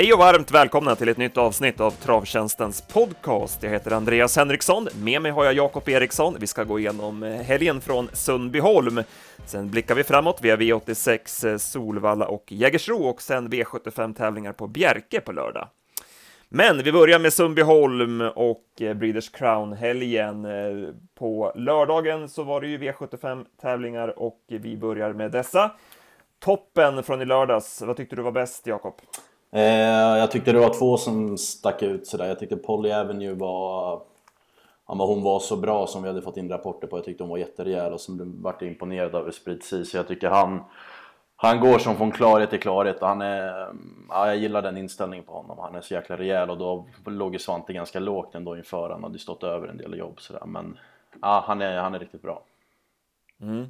Hej och varmt välkomna till ett nytt avsnitt av Travtjänstens podcast. Jag heter Andreas Henriksson. Med mig har jag Jakob Eriksson. Vi ska gå igenom eh, helgen från Sundbyholm. Sen blickar vi framåt via V86 eh, Solvalla och Jägersro och sen V75 tävlingar på Bjerke på lördag. Men vi börjar med Sundbyholm och eh, Breeders Crown-helgen. På lördagen så var det ju V75 tävlingar och vi börjar med dessa. Toppen från i lördags, vad tyckte du var bäst, Jakob? Eh, jag tyckte det var två som stack ut sådär. Jag tyckte Polly Avenue var... Ja, men hon var så bra som vi hade fått in rapporter på. Jag tyckte hon var jätterejäl och som vart imponerad över Sprit Så jag tycker han... Han går som från klarhet till klarhet han är... Ja, jag gillar den inställningen på honom. Han är så jäkla rejäl och då låg ju Svante ganska lågt ändå inför. Han hade stått över en del jobb sådär. Men ja, han är, han är riktigt bra. Mm.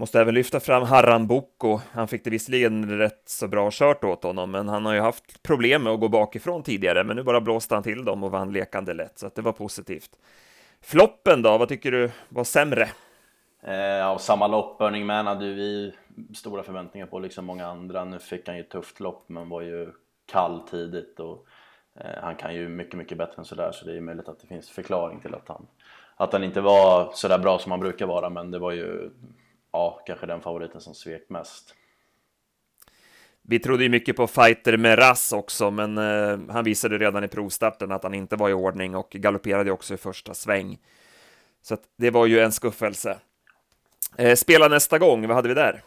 Måste även lyfta fram Harran Boko. Han fick det visserligen rätt så bra kört åt honom, men han har ju haft problem med att gå bakifrån tidigare, men nu bara blåste han till dem och vann lekande lätt, så att det var positivt. Floppen då, vad tycker du var sämre? Eh, ja, samma lopp, Burning Man hade vi stora förväntningar på, liksom många andra. Nu fick han ju ett tufft lopp, men var ju kall tidigt och eh, han kan ju mycket, mycket bättre än sådär, så det är möjligt att det finns förklaring till att han, att han inte var sådär bra som han brukar vara, men det var ju ja, kanske den favoriten som svek mest. Vi trodde ju mycket på fighter med Rass också, men eh, han visade redan i provstarten att han inte var i ordning och galopperade också i första sväng. Så det var ju en skuffelse. Eh, spela nästa gång, vad hade vi där?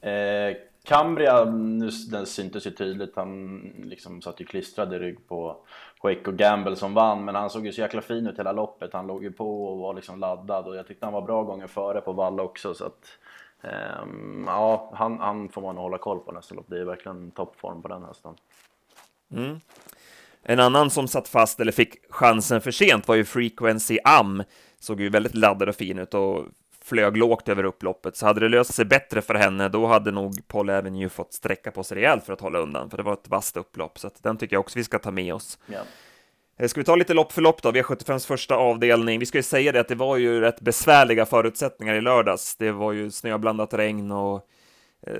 Eh, Cambria, nu, den syntes ju tydligt, han liksom satt ju klistrad i rygg på Quake och Gamble som vann, men han såg ju så jäkla fin ut hela loppet. Han låg ju på och var liksom laddad och jag tyckte han var bra gånger före på valla också så att um, ja, han, han får man hålla koll på nästa lopp. Det är verkligen toppform på den hästen. Mm. En annan som satt fast eller fick chansen för sent var ju Frequency Am. Såg ju väldigt laddad och fin ut och flög lågt över upploppet, så hade det löst sig bättre för henne, då hade nog Paul Avenue fått sträcka på sig rejält för att hålla undan, för det var ett vasst upplopp, så den tycker jag också vi ska ta med oss. Ja. Eh, ska vi ta lite lopp för lopp då? V75s första avdelning. Vi ska ju säga det att det var ju rätt besvärliga förutsättningar i lördags. Det var ju snöblandat regn och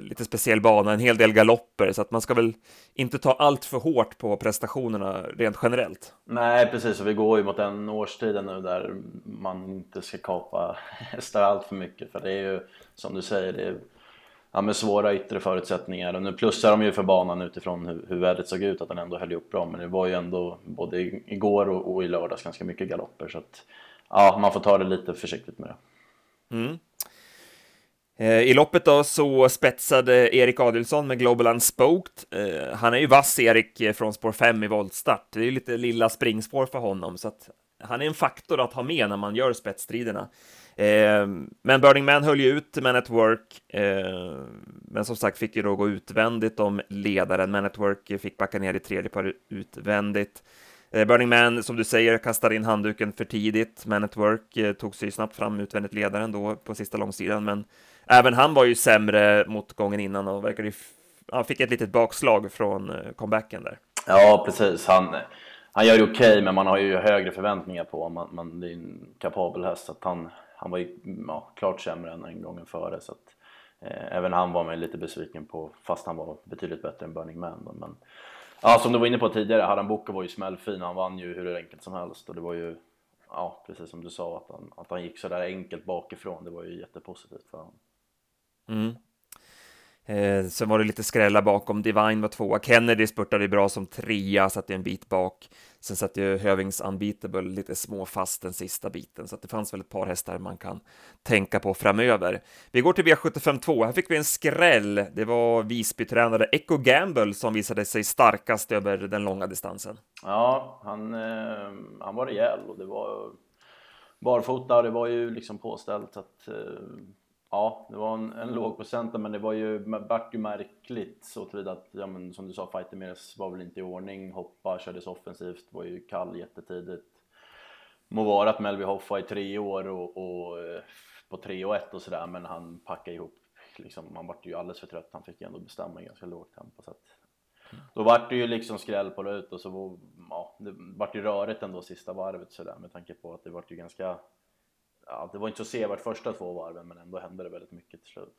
lite speciell bana, en hel del galopper, så att man ska väl inte ta allt för hårt på prestationerna rent generellt. Nej, precis, och vi går ju mot den årstiden nu där man inte ska kapa hästar allt för mycket, för det är ju som du säger, det är ja, med svåra yttre förutsättningar och nu plussar de ju för banan utifrån hur, hur vädret såg ut, att den ändå höll upp bra, men det var ju ändå både igår och, och i lördags ganska mycket galopper, så att ja, man får ta det lite försiktigt med det. Mm. Eh, I loppet då så spetsade Erik Adelsson med Global Unspoked. Eh, han är ju vass, Erik, eh, från spår 5 i voltstart. Det är ju lite lilla springspår för honom, så att han är en faktor att ha med när man gör spetsstriderna. Men Burning Man höll ju ut Man at Work, men som sagt fick ju då gå utvändigt om ledaren. Man at Work fick backa ner i tredje par utvändigt. Eh, Burning Man, som du säger, kastade in handduken för tidigt. Man at Work eh, tog sig snabbt fram utvändigt ledaren då på sista långsidan, men Även han var ju sämre mot gången innan och verkade han fick ett litet bakslag från eh, comebacken där. Ja, precis. Han, han gör ju okej, okay, men man har ju högre förväntningar på honom. Man, det är en kapabel häst, att han, han var ju ja, klart sämre än en gången före. Så att, eh, även han var man lite besviken på, fast han var betydligt bättre än Burning Man. Men, ja, som du var inne på tidigare, Haram Boko var ju smällfin. Han vann ju hur enkelt som helst och det var ju, ja, precis som du sa, att han, att han gick så där enkelt bakifrån. Det var ju jättepositivt för honom. Mm. Eh, sen var det lite skrälla bakom. Divine var tvåa. Kennedy spurtade bra som trea, satt en bit bak. Sen satt ju Hövings Unbeatable lite småfast den sista biten, så att det fanns väl ett par hästar man kan tänka på framöver. Vi går till V75 2. Här fick vi en skräll. Det var Visbytränare Echo Gamble som visade sig starkast över den långa distansen. Ja, han, eh, han var rejäl och det var barfota och det var ju liksom påställt att eh Ja, det var en, en låg procent men det var ju, vart ju märkligt så tillvida att, ja men som du sa, Fighter Meres var väl inte i ordning, hoppa, kördes offensivt, var ju kall jättetidigt. Må vara att Melby Hoff var i tre år och, och eh, på 3 och 1 och sådär, men han packade ihop liksom, han vart ju alldeles för trött, han fick ju ändå bestämma i ganska lågt tempo så att då vart det ju liksom skräll på det ut och så var, ja, det vart ju rörigt ändå sista varvet sådär med tanke på att det vart ju ganska ja, det var inte så sevärt första två varven men ändå hände det väldigt mycket till slut.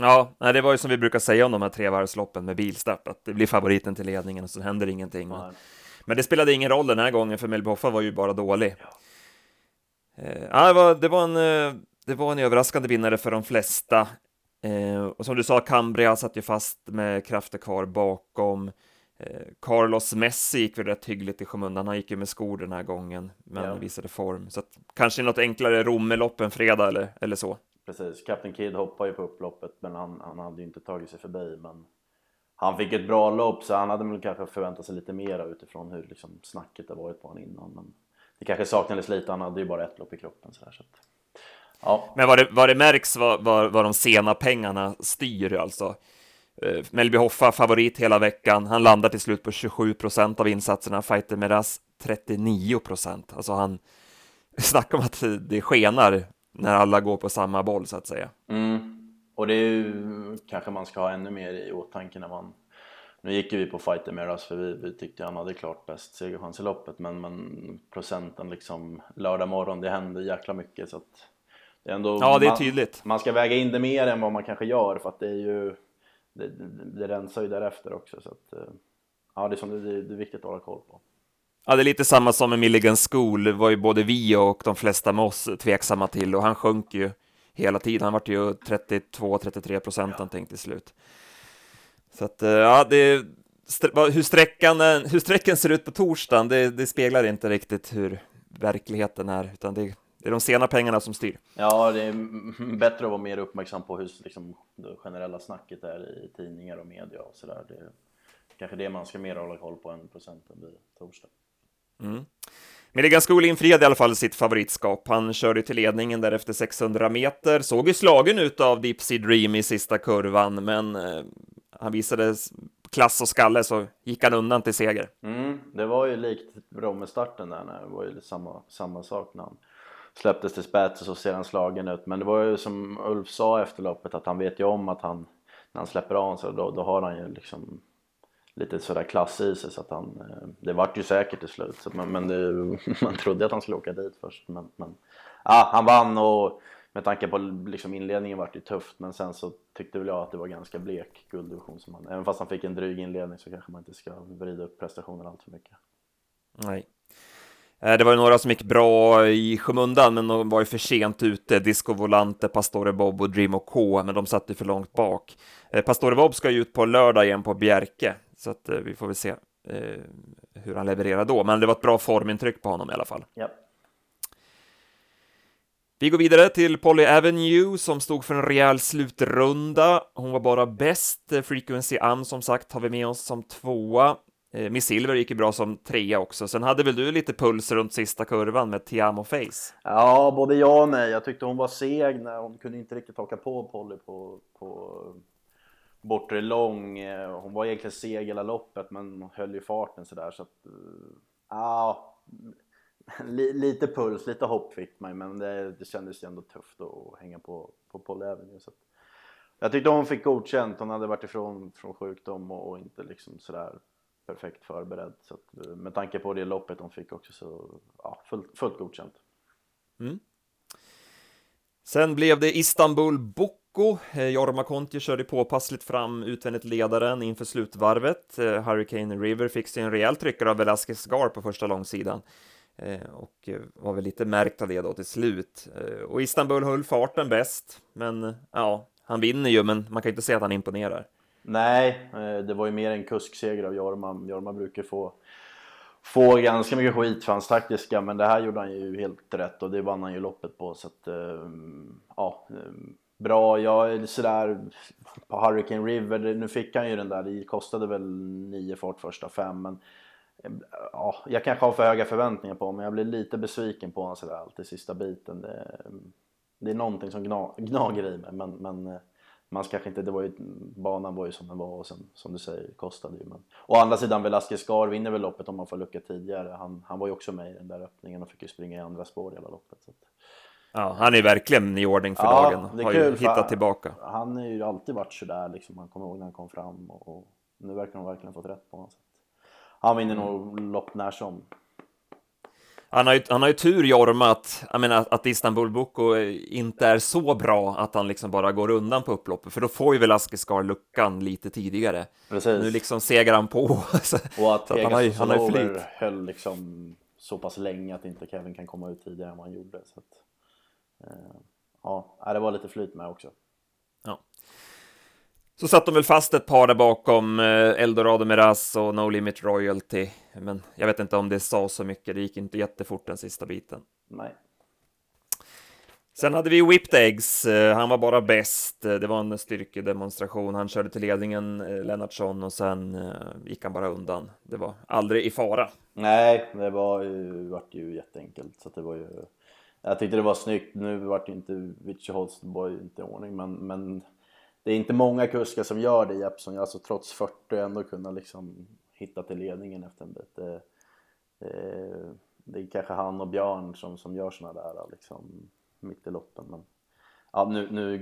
Ja, det var ju som vi brukar säga om de här trevarvsloppen med bilstart, att det blir favoriten till ledningen och så händer ingenting. Men, men det spelade ingen roll den här gången, för Melby Hoffa var ju bara dålig. Ja. Eh, det, var, det, var en, eh, det var en överraskande vinnare för de flesta. Eh, och som du sa, Cambria satt ju fast med krafter kvar bakom. Eh, Carlos Messi gick väl rätt hyggligt i skymundan. Han gick ju med skor den här gången, men ja. visade form. Så att, kanske något enklare Rommelopp en fredag eller, eller så. Precis, Captain Kid hoppade ju på upploppet, men han, han hade ju inte tagit sig förbi. Men han fick ett bra lopp, så han hade väl kanske förväntat sig lite mera utifrån hur liksom, snacket har varit på honom innan. Men det kanske saknades lite, han hade ju bara ett lopp i kroppen. Så, där, så att, ja. Men vad det, vad det märks vad, vad, vad de sena pengarna styr alltså. Uh, Melby Hoffa favorit hela veckan. Han landar till slut på 27 procent av insatserna. Fighter Meras 39 procent. Alltså han snackar om att det skenar när alla går på samma boll så att säga. Mm. Och det är ju kanske man ska ha ännu mer i åtanke när man nu gick ju vi på Fighter Meras för vi, vi tyckte han hade klart bäst segerchans i loppet men, men procenten liksom lördag morgon det hände jäkla mycket så att det är ändå, ja det är tydligt. Man, man ska väga in det mer än vad man kanske gör för att det är ju det, det, det rensar ju därefter också så att eh, ja det är, som det, det är viktigt att hålla koll på. Ja, det är lite samma som med Milligan School, det var ju både vi och de flesta med oss tveksamma till och han sjönk ju hela tiden. Han vart ju 32-33 procent ja. någonting till slut. Så att, eh, ja, det, hur, sträckan, eh, hur sträckan ser ut på torsdagen, det, det speglar inte riktigt hur verkligheten är, utan det, det är de sena pengarna som styr. Ja, det är bättre att vara mer uppmärksam på hur liksom, det generella snacket är i tidningar och media och sådär. Det är kanske det man ska mer hålla koll på än procenten vid torsdag. Mm. Milligan School infriade i alla fall sitt favoritskap. Han körde till ledningen där efter 600 meter, såg ju slagen ut av Sea Dream i sista kurvan, men eh, han visade klass och skalle så gick han undan till seger. Mm, det var ju likt Romme-starten där, det var ju samma, samma sak när han släpptes till spets och så ser han slagen ut. Men det var ju som Ulf sa efter loppet att han vet ju om att han när han släpper av så då, då har han ju liksom lite sådär klass i sig så att han, eh, det vart ju säkert till slut så, men, men det, man trodde att han skulle åka dit först men, men ah, han vann och med tanke på liksom inledningen vart det tufft men sen så tyckte väl jag att det var ganska blek gulddivision som han, även fast han fick en dryg inledning så kanske man inte ska vrida upp prestationen allt för mycket. Nej. Eh, det var ju några som gick bra i skymundan, men de var ju för sent ute. Disco Volante, Pastore Bob och Dream K, men de satt ju för långt bak. Eh, Pastore Bob ska ju ut på lördag igen på Bjerke, så att eh, vi får väl se hur han levererar då. Men det var ett bra formintryck på honom i alla fall. Ja. Vi går vidare till Polly Avenue som stod för en rejäl slutrunda. Hon var bara bäst. Frequency Am som sagt har vi med oss som tvåa. Eh, Miss Silver gick ju bra som trea också. Sen hade väl du lite puls runt sista kurvan med Tiamo Face? Ja, både ja och nej. Jag tyckte hon var seg när hon kunde inte riktigt haka på Polly på, på bortre lång. Eh, hon var egentligen seg hela loppet men höll ju farten sådär så att... Eh, ja, lite puls, lite hopp fick man men det, det kändes ju ändå tufft att hänga på, på Polly Avenue. Så att, jag tyckte hon fick godkänt. Hon hade varit ifrån från sjukdom och, och inte liksom sådär perfekt förberedd. Så att, eh, med tanke på det loppet de fick också så ja, fullt, fullt godkänt. Mm. Sen blev det Istanbul Boko. Eh, Jorma Kontio körde påpassligt fram utvändigt ledaren inför slutvarvet. Eh, Hurricane River fick sig en rejäl tryckare av Velasquez Gar på första långsidan och var väl lite märkt av det då till slut. Och Istanbul höll farten bäst, men ja, han vinner ju, men man kan inte säga att han imponerar. Nej, eh, det var ju mer en kuskseger av Jorma. Jorma brukar få, få ganska mycket skit för hans taktiska, men det här gjorde han ju helt rätt och det vann han ju loppet på. Så att, eh, ja, eh, bra. Jag är sådär på Hurricane River, nu fick han ju den där, det kostade väl nio fart första fem, men ja, jag kanske har för höga förväntningar på honom, men jag blir lite besviken på honom sådär alltid sista biten. Det, det är någonting som gnager i mig, men, men man kanske inte, det var ju, banan var ju som den var och sen som du säger kostade ju. Men, å andra sidan Velasquez Gar vinner väl loppet om man får lucka tidigare. Han, han var ju också med i den där öppningen och fick ju springa i andra spår hela loppet. Så att... Ja, han är verkligen i ordning för ja, dagen. Har ju hittat tillbaka. Han har ju alltid varit sådär liksom. Man kommer ihåg när han kom fram och, och nu verkar de verkligen fått rätt på honom. Han vinner mm. nog lopp när som. Han har ju, han har ju tur, Jorma, att, jag menar, att Istanbul Boko inte är så bra att han liksom bara går undan på upploppet, för då får ju Velasquez luckan lite tidigare. Precis. Nu liksom segar han på. och att, att han har, han har flyt. höll liksom så pass länge att inte Kevin kan komma ut tidigare än vad han gjorde. Så att, eh, ja, det var lite flyt med också. Så satt de väl fast ett par där bakom eh, Eldorado Miraz och No Limit Royalty. Men jag vet inte om det sa så mycket. Det gick inte jättefort den sista biten. Nej. Sen hade vi Whipped Eggs. Eh, han var bara bäst. Eh, det var en styrkedemonstration. Han körde till ledningen, Lennartsson, och sen gick han bara undan. Det var aldrig i fara. Nej, det var ju, vart ju jätteenkelt. Så det var ju... Jag tyckte det var snyggt. Nu vart inte Vichy Holstenborg inte i ordning, men, men det är inte många kuskar som gör det Jeppson, alltså trots 40 ändå kunna liksom hitta till ledningen efter en bit. Det, det, det är kanske han och Björn som, som gör sådana där eh, liksom mitt i loppen. Men, ja, nu, nu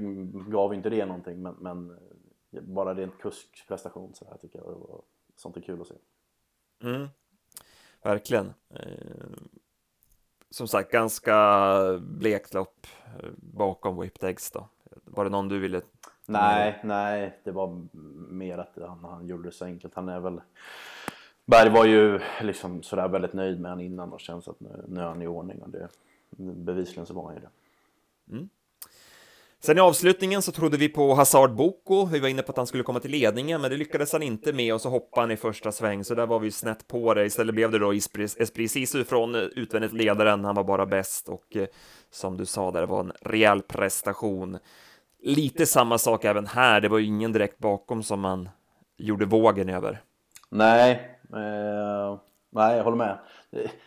gav inte det någonting men, men eh, bara rent kuskprestation så här tycker jag det var, sånt är kul att se. Mm. Verkligen. Som sagt, ganska blekt lopp bakom Whipped Eggs då. Var det någon du ville Nej, nej, det var mer att han, han gjorde det så enkelt. Han är väl... Berg var ju liksom sådär väldigt nöjd med honom innan och känns att nu, nu är han i ordning och det, bevisligen så var han ju det. Mm. Sen i avslutningen så trodde vi på Hazard Boko. Vi var inne på att han skulle komma till ledningen, men det lyckades han inte med och så hoppade han i första sväng, så där var vi snett på det. Istället blev det då Esprit Sisu från utvändigt ledaren. Han var bara bäst och eh, som du sa, där var en rejäl prestation lite samma sak även här. Det var ju ingen direkt bakom som man gjorde vågen över. Nej, eh, nej, jag håller med.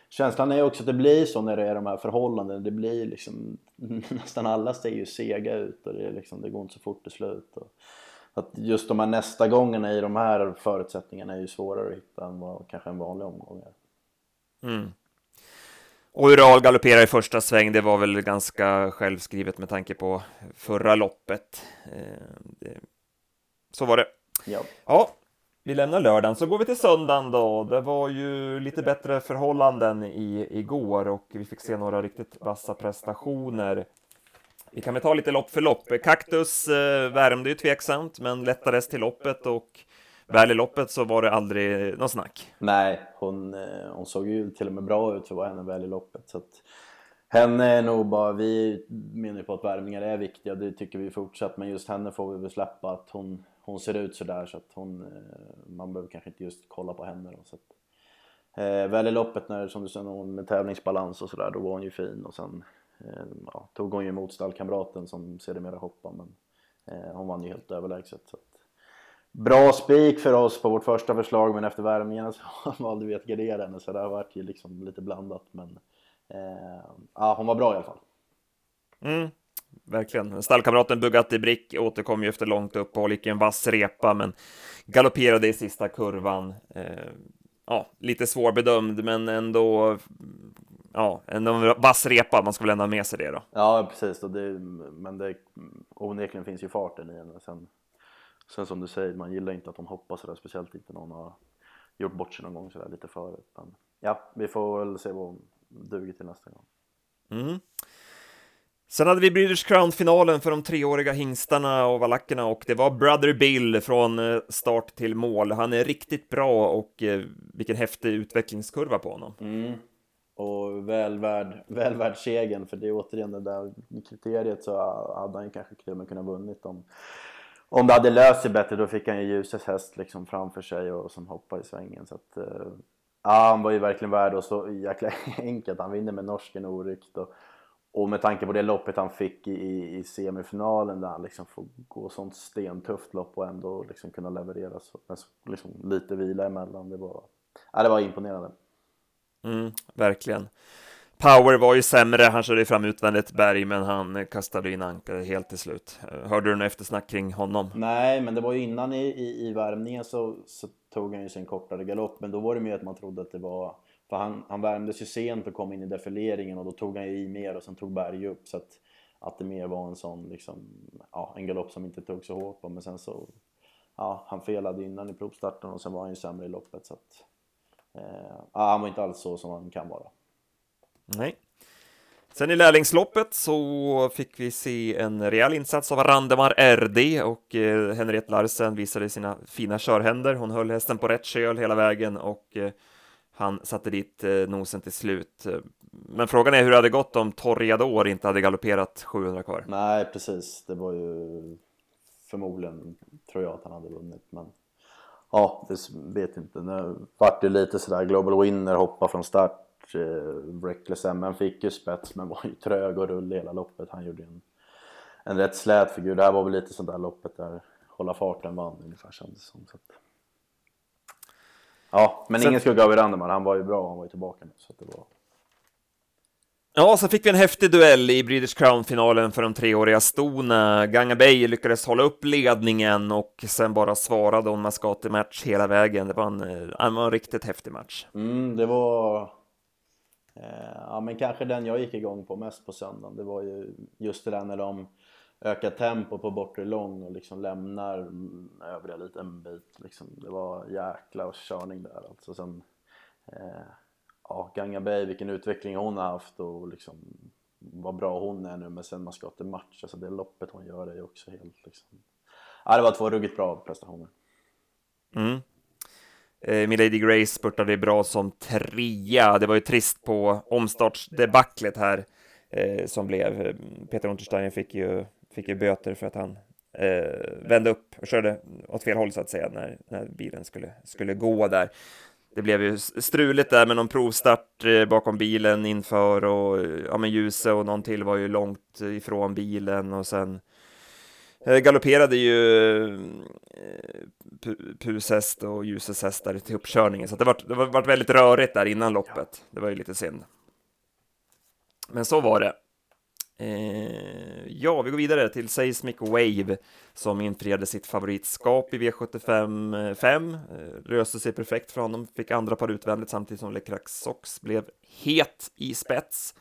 Känslan är också att det blir så när det är de här förhållandena. Det blir liksom nästan alla ser ju sega ut och det, är liksom, det går inte så fort till slut. Och att just de här nästa gångerna i de här förutsättningarna är ju svårare att hitta än vad kanske en vanlig omgång är. Mm. Och Ural galopperar i första sväng, det var väl ganska självskrivet med tanke på förra loppet. Eh, så var det. Ja. ja, vi lämnar lördagen, så går vi till söndagen då. Det var ju lite bättre förhållanden i, igår och vi fick se några riktigt vassa prestationer. Vi kan väl ta lite lopp för lopp. Kaktus eh, värmde ju tveksamt, men lättades till loppet och väl i loppet så var det aldrig någon snack. Nej, hon, eh, hon såg ju till och med bra ut för att vara henne väl i loppet. Så att henne är nog bara, vi menar ju på att värmningar är viktiga, det tycker vi fortsatt, men just henne får vi väl släppa att hon, hon ser ut sådär så att hon, eh, man behöver kanske inte just kolla på henne då. Så att, eh, väl i loppet när, som du sa, med tävlingsbalans och sådär, då var hon ju fin och sen eh, ja, tog hon ju emot stallkamraten som sedermera hoppade, men eh, hon vann ju helt överlägset. Så att, bra spik för oss på vårt första förslag men efter värmningen så valde vi att gardera henne så det har varit ju liksom lite blandat men eh, ja, hon var bra i alla fall. Mm, verkligen. Stallkamraten Bugatti Brick återkom ju efter långt uppehåll, gick en vass repa men galopperade i sista kurvan. Eh, ja, lite svårbedömd men ändå ja, en vass repa, man ska väl ändå ha med sig det då. Ja, precis, och det, men det onekligen finns ju farten i henne. Sen Sen som du säger, man gillar inte att hon hoppar sådär, speciellt inte någon har gjort bort sig någon gång sådär lite förut. Men ja, vi får väl se vad duger till nästa gång. Mm. Sen hade vi British Crown-finalen för de treåriga hingstarna och valackerna och det var Brother Bill från eh, start till mål. Han är riktigt bra och eh, vilken häftig utvecklingskurva på honom. Mm. Och väl värd, väl värd segern, för det är återigen det där kriteriet så hade han kanske kunnat vunnit om om det hade löst sig bättre då fick han ju ljusets häst liksom framför sig och som hoppade i svängen så att uh, ja, han var ju verkligen värd och så jäkla enkelt. Han vinner med norsken oryckt och, och med tanke på det loppet han fick i, i semifinalen där han liksom får gå sånt stentufft lopp och ändå liksom kunna leverera så, liksom lite vila emellan. Det var, ja, det var imponerande. Mm, verkligen. Power var ju sämre, han körde fram utvändigt berg, men han kastade in ankare helt till slut. Hörde du något eftersnack kring honom? Nej, men det var ju innan i, i, i värmningen så, så tog han ju sin kortare galopp, men då var det mer att man trodde att det var för han, han värmdes ju sent och kom in i defileringen och då tog han ju i mer och sen tog Berg upp så att, att det mer var en sån liksom, ja, en galopp som inte tog så hårt på men sen så, ja, han felade innan i provstarten och sen var han ju sämre i loppet så att, eh, ja, han var inte alls så som han kan vara. Nej. Sen i lärlingsloppet så fick vi se en rejäl insats av Randemar RD och eh, Henriette Larsen visade sina fina körhänder. Hon höll hästen på rätt köl hela vägen och eh, han satte dit eh, nosen till slut. Men frågan är hur det hade gått om Torriador inte hade galopperat 700 kvar. Nej, precis. Det var ju förmodligen, tror jag, att han hade vunnit. Men ja, det vet inte. Nu vart det lite sådär, Global Winner hoppa från start. Eh, Reckless MN fick ju spets men var ju trög och rull hela loppet. Han gjorde en, en rätt slät figur. Det här var väl lite sånt där loppet där hålla farten vann ungefär kändes som. Så att... Ja, men så... ingen skugga över Randeman. Han var ju bra, han var ju tillbaka nu. Så det var... Ja, så fick vi en häftig duell i British Crown-finalen för de treåriga stona. Ganga Bay lyckades hålla upp ledningen och sen bara svarade hon Mascati-match hela vägen. Det var en, det var en riktigt häftig match. Mm, det var... Eh, ja, men kanske den jag gick igång på mest på söndagen. Det var ju just det där när de ökar tempo på bortre lång och liksom lämnar mm, övriga lite en bit. Liksom. Det var jäkla körning där alltså. Sen, eh, ja, Ganga Bay, vilken utveckling hon har haft och liksom vad bra hon är nu men sen man ska till match, alltså det loppet hon gör är ju också helt liksom Ja det var två ruggigt bra prestationer mm eh, Milady Grace spurtade bra som trea, det var ju trist på omstartsdebaclet här eh, som blev, Peter Untersteiner fick ju, fick ju böter för att han eh, vände upp och körde åt fel håll så att säga när, när bilen skulle, skulle gå där. Det blev ju struligt där med någon provstart eh, bakom bilen inför och ja, men ljuset och någon till var ju långt ifrån bilen och sen eh, galopperade ju eh, Pus häst och Ljuses häst där till uppkörningen, så det var, det var väldigt rörigt där innan loppet. Det var ju lite synd. Men så var det. Eh, ja, vi går vidare till Seismic Wave som infriade sitt favoritskap i V75 5. Eh, löste sig perfekt för honom, fick andra par utvändigt samtidigt som Lecrax Sox blev het i spets.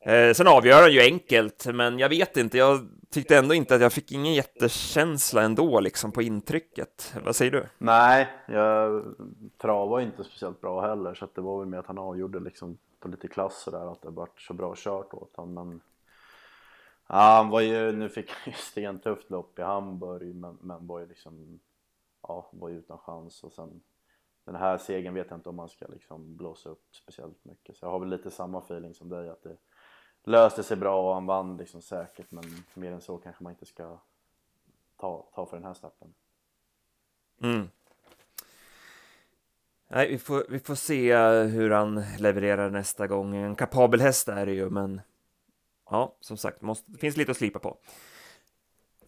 Eh, sen avgör han ju enkelt, men jag vet inte, jag tyckte ändå inte att jag fick ingen jättekänsla ändå liksom på intrycket. Vad säger du? Nej, jag travade inte speciellt bra heller, så det var väl med att han avgjorde liksom på lite klass där att det vart så bra kört åt honom. Men Ja, han var ju, nu fick han ju stentufft lopp i Hamburg men, men var ju liksom, ja, var ju utan chans och sen den här segern vet jag inte om man ska liksom blåsa upp speciellt mycket så jag har väl lite samma feeling som dig att det löste sig bra och han vann liksom säkert men mer än så kanske man inte ska ta, ta för den här starten. Mm. Nej, vi får, vi får se hur han levererar nästa gång. En kapabel häst är det ju, men ja, som sagt, måste, det finns lite att slipa på.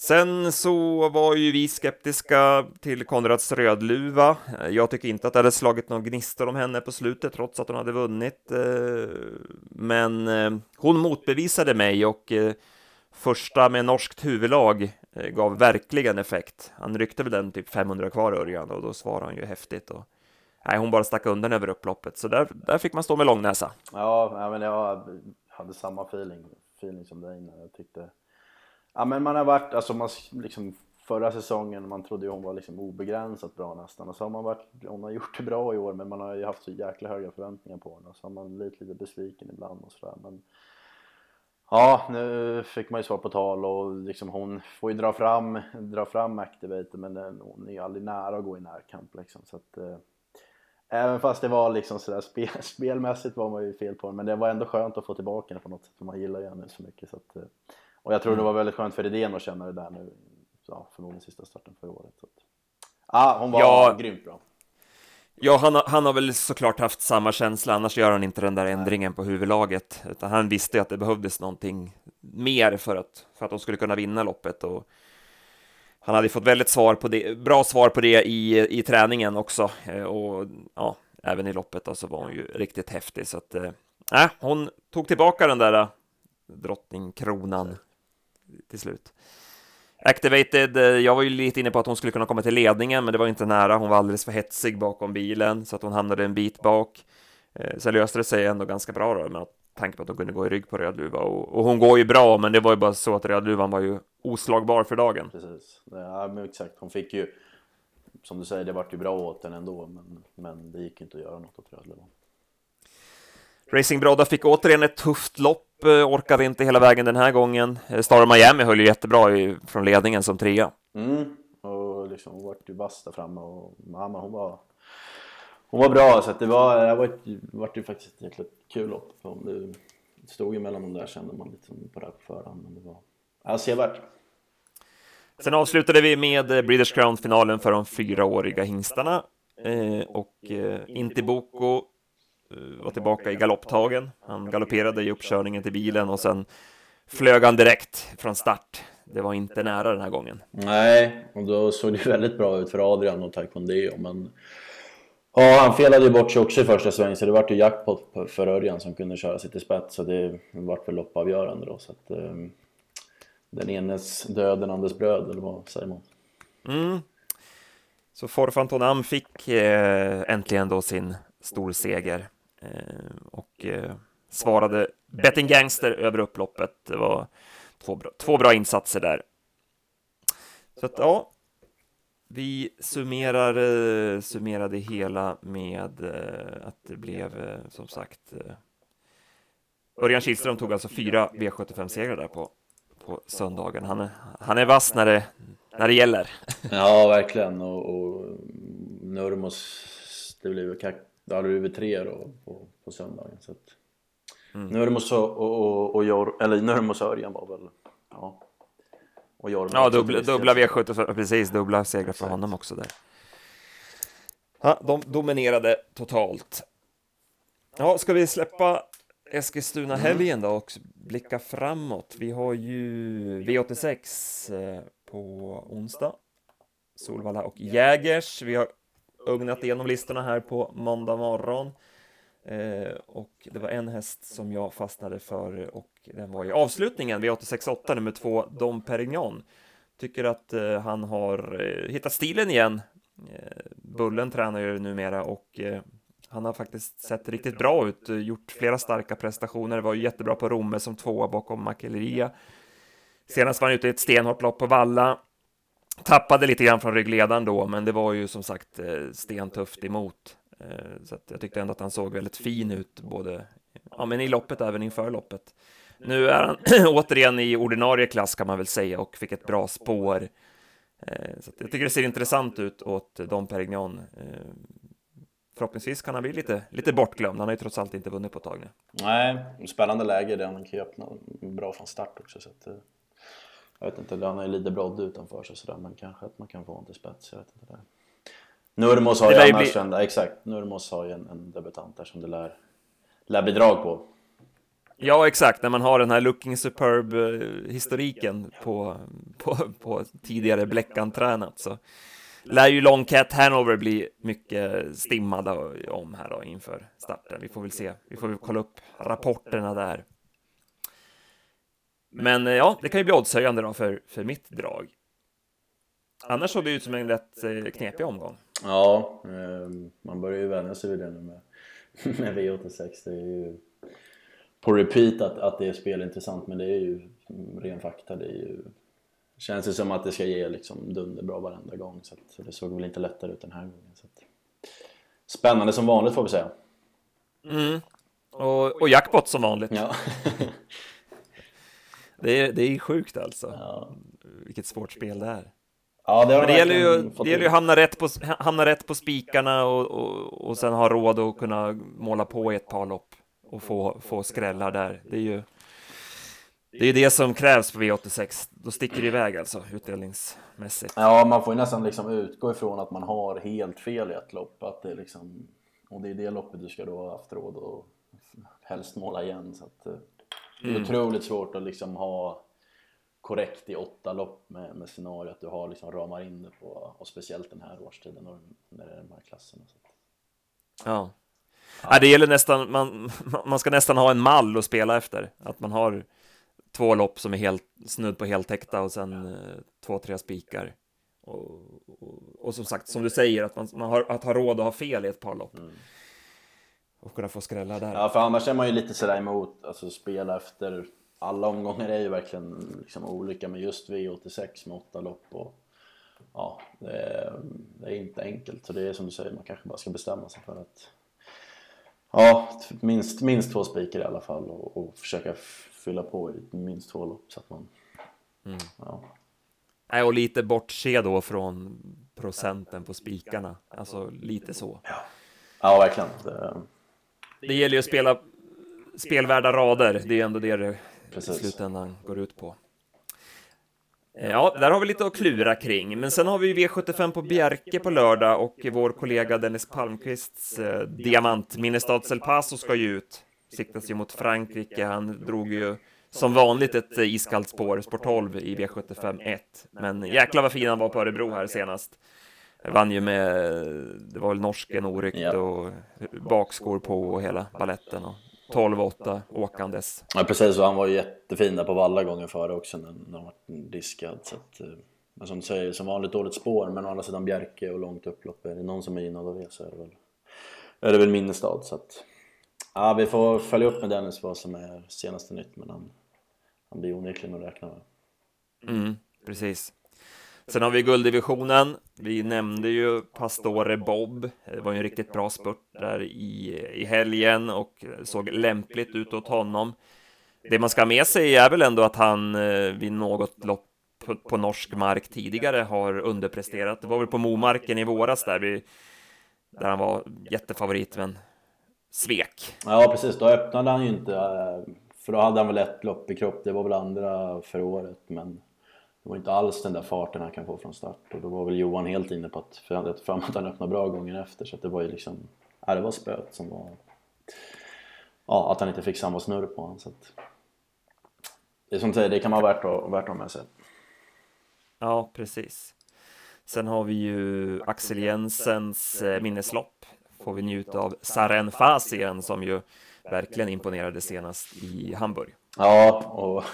Sen så var ju vi skeptiska till Konrads Rödluva. Jag tycker inte att det hade slagit någon gnistor om henne på slutet, trots att hon hade vunnit. Eh, men eh, hon motbevisade mig och eh, första med norskt huvudlag gav verkligen effekt. Han ryckte väl den typ 500 kvar Örjan och då svarade han ju häftigt. Och, nej, hon bara stack undan över upploppet, så där, där fick man stå med långnäsa. Ja, men jag hade samma feeling feeling som dig när jag tyckte Ja men man har varit, alltså man liksom förra säsongen, man trodde ju hon var liksom obegränsat bra nästan. Och så har man varit, hon har gjort det bra i år men man har ju haft så jäkla höga förväntningar på henne. Och så har man blivit lite besviken ibland och sådär men Ja, nu fick man ju svar på tal och liksom hon får ju dra fram, dra fram Activator men hon är ju aldrig nära att gå i närkamp liksom. Så att eh, Även fast det var liksom sådär spel, spelmässigt var man ju fel på henne men det var ändå skönt att få tillbaka henne på något sätt för man gillar ju henne så mycket. Så att, eh, och jag tror det mm. var väldigt skönt för idén att känna det där nu ja, förmodligen sista starten för året så ja, hon var ja, grymt bra. Ja, han har, han har väl såklart haft samma känsla, annars gör han inte den där ändringen på huvudlaget, utan han visste att det behövdes någonting mer för att, för att de skulle kunna vinna loppet och han hade fått väldigt svar på det, bra svar på det i, i träningen också eh, och ja, även i loppet då, så var hon ju riktigt häftig så att äh, hon tog tillbaka den där drottningkronan till slut. Activated, jag var ju lite inne på att hon skulle kunna komma till ledningen, men det var inte nära. Hon var alldeles för hetsig bakom bilen så att hon hamnade en bit bak. Sen löste det sig ändå ganska bra då, med tanke på att hon kunde gå i rygg på Rödluva och, och hon går ju bra, men det var ju bara så att Rödluvan var ju oslagbar för dagen. Precis, ja men exakt. Hon fick ju, som du säger, det vart ju bra åt henne ändå, men, men det gick inte att göra något åt Rödluvan. Racing Brodda fick återigen ett tufft lopp, orkade inte hela vägen den här gången. Star of Miami höll ju jättebra i, från ledningen som trea. Mm, och liksom hon vart ju vass där framme och mamma hon var hon var bra så att det var, det var, vart ju faktiskt ett jäkla kul lopp. Det stod ju mellan de där kände man lite på det på förhand men det var ja, sevärt. Sen avslutade vi med British Crown-finalen för de fyraåriga hingstarna eh, och eh, Intiboko eh, var tillbaka i galopptagen. Han galopperade i uppkörningen till bilen och sen flög han direkt från start. Det var inte nära den här gången. Nej, och då såg det väldigt bra ut för Adrian och Taekwondo, men Ja, han felade ju bort sig också i första svängen så det vart ju jackpot för Örjan som kunde köra sig till spets så det vart väl loppavgörande då så att um, den enes död, den andres bröd eller vad säger man? Mm. Så Forfantonam fick eh, äntligen då sin storseger Eh, och eh, svarade Betting Gangster över upploppet. Det var två bra, två bra insatser där. Så att ja, vi summerar, eh, det hela med eh, att det blev eh, som sagt eh, Örjan Kihlström tog alltså fyra V75-segrar där på, på söndagen. Han är, han är vass när det, när det gäller. Ja, verkligen. Och, och Nurmos, det blev, det hade blivit tre då på, på söndagen. Så att, mm. Nurmos och, och, och, och, eller Nurmos och Örjan var väl, ja, och Jorma ja, dubbla, dubbla V75, precis, dubbla segrar för honom också där. Ja, de dominerade totalt. Ja, ska vi släppa Eskilstuna-helgen då och blicka framåt? Vi har ju V86 eh, på onsdag. Solvalla och Jägers. Vi har ugnat igenom listorna här på måndag morgon. Eh, och det var en häst som jag fastnade för och den var i avslutningen V868 nummer två Dom Perignon. Tycker att eh, han har eh, hittat stilen igen. Eh, Bullen tränar ju numera och eh, han har faktiskt sett riktigt bra ut, eh, gjort flera starka prestationer, var ju jättebra på Romme som tvåa bakom Makelleria. Senast var han ute i ett stenhårt lopp på Valla. Tappade lite grann från ryggledaren då, men det var ju som sagt eh, stentufft emot. Eh, så jag tyckte ändå att han såg väldigt fin ut, både ja, men i loppet även inför loppet. Nu är han återigen i ordinarie klass kan man väl säga och fick ett bra spår. Eh, så jag tycker det ser intressant ut åt Dom Perignon. Förhoppningsvis kan han bli lite, lite bortglömd. Han har ju trots allt inte vunnit på ett tag nu. Nej, spännande läge där han kan ju öppna bra från start också. Så att, jag vet inte, han har ju lite brodd utanför sig sådär, men kanske att man kan få honom till spets. Jag vet inte. Där. Nurmos har ju annars bli... en, exakt, Nurmos har ju en, en debutant där som det lär, lär bli drag på. Ja, exakt, när man har den här looking superb eh, historiken på, på, på tidigare Bleckan-tränat så lär ju Long Cat Hanover bli mycket stimmade om här då inför starten. Vi får väl se, vi får väl kolla upp rapporterna där. Men eh, ja, det kan ju bli oddshöjande då för, för mitt drag. Annars såg det ut som en rätt eh, knepig omgång. Ja, ehm, man börjar ju vänja sig vid det nu med, med V86. Det är ju på repeat att, att det är spelintressant, men det är ju ren fakta. Det är ju, känns det som att det ska ge liksom dunderbra varenda gång, så, att, så det såg väl inte lättare ut den här gången. Så att, spännande som vanligt får vi säga. Mm. Och, och jackpot som vanligt. Ja. det, är, det är sjukt alltså. Ja. Vilket svårt spel det är. Ja, det, Men det gäller ju, det gäller ju att hamna rätt på, hamna rätt på spikarna och, och, och sen ha råd att kunna måla på i ett par lopp och få, få skrällar där. Det är ju det är det som krävs på V86. Då sticker det iväg alltså utdelningsmässigt. Ja, man får ju nästan liksom utgå ifrån att man har helt fel i ett lopp. Att det är liksom, och det är det loppet du ska då ha haft råd och helst måla igen. Så att, eh, det är mm. otroligt svårt att liksom ha korrekt i åtta lopp med, med scenario att du har liksom ramar in det på, och speciellt den här årstiden och när det är de här klasserna. Så. Ja. ja. det gäller nästan, man, man ska nästan ha en mall att spela efter, att man har två lopp som är helt snudd på heltäckta och sen eh, två, tre spikar. Och, och, och, som sagt, som du säger, att man, man har att ha råd att ha fel i ett par lopp. Mm. Och kunna få skrälla där. Ja, för annars är man ju lite sådär emot, alltså spela efter alla omgångar är ju verkligen liksom olika men just V86 med åtta lopp och ja, det är, det är, inte enkelt så det är som du säger, man kanske bara ska bestämma sig för att Ja, minst, minst två spikar i alla fall och, och försöka fylla på i minst två lopp så att man... Mm. Ja. Nej, och lite bortse då från procenten på spikarna, alltså lite så. Ja, ja verkligen. Det... det gäller ju att spela spelvärda rader, det är ändå det det Precis. i slutändan går ut på. Eh, Ja, där har vi lite att klura kring, men sen har vi V75 på Bjerke på lördag och vår kollega Dennis Palmqvists eh, diamant Minnestads El Paso ska ju ut. Siktas ju mot Frankrike, han drog ju som vanligt ett eh, iskallt spår, spår 12 i V75 1. Men jäklar vad fin han var på Örebro här senast. Vann ju med, det var väl norsken oryckt Ja. och bakskor på och hela balletten och 12-8 åkandes. Ja precis, och han var ju jättefin där på Valla gången före också när, när han var diskad. Så att, eh, men som du säger, som vanligt dåligt spår men å andra sidan Bjerke och långt upplopp. Är det någon som är gynnad av det så är det väl, är det väl Minnestad. Så att, ja, vi får följa upp med Dennis vad som är senaste nytt men han, han blir onekligen att räkna med. Mm, precis. Sen har vi gulddivisionen. Vi nämnde ju Pastore Bob. Det var ju en riktigt bra spurt där i, i helgen och såg lämpligt ut åt honom. Det man ska ha med sig är väl ändå att han eh, vid något lopp på, på norsk mark tidigare har underpresterat. Det var väl på Momarken i våras där, vi, där han var jättefavorit, men svek. Ja precis, då öppnade han ju inte. Eh, för då hade han väl ett lopp i kropp, det var väl andra för året. Men det var inte alls den där farten han kan få från start. Och då var väl Johan helt inne på att, för jag hade fram att han öppnade bra gången efter. Så det var ju liksom, ja det var spöet som var... Ja, att han inte fick samma snurr på honom. Så att, det är som du säger, det kan vara värt att, värt att ha med sig. Ja, precis. Sen har vi ju Axel Jensens eh, minneslopp. Får vi njuta av Saren Fasien som ju verkligen imponerade senast i Hamburg. Ja, och,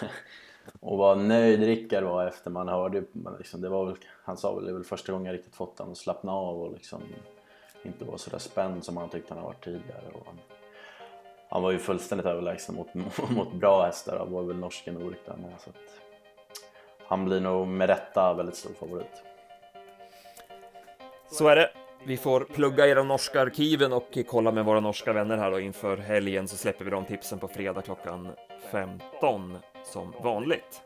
och vad nöjd Rickard var efter man hörde liksom, det var väl, Han sa väl det är väl första gången jag riktigt fått honom att slappna av och liksom inte vara sådär spänd som han tyckte han har varit tidigare. Och han, han var ju fullständigt överlägsen mot, mot bra hästar, han var väl norsken Orik där med. Så att han blir nog med rätta väldigt stor favorit. Så är det. Vi får plugga i de norska arkiven och kolla med våra norska vänner här då inför helgen så släpper vi de tipsen på fredag klockan 15 som vanligt.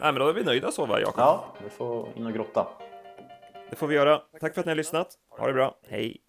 Nej, men då är vi nöjda så va, Jakob? Ja, vi får in och grotta. Det får vi göra. Tack för att ni har lyssnat. Ha det bra. Hej!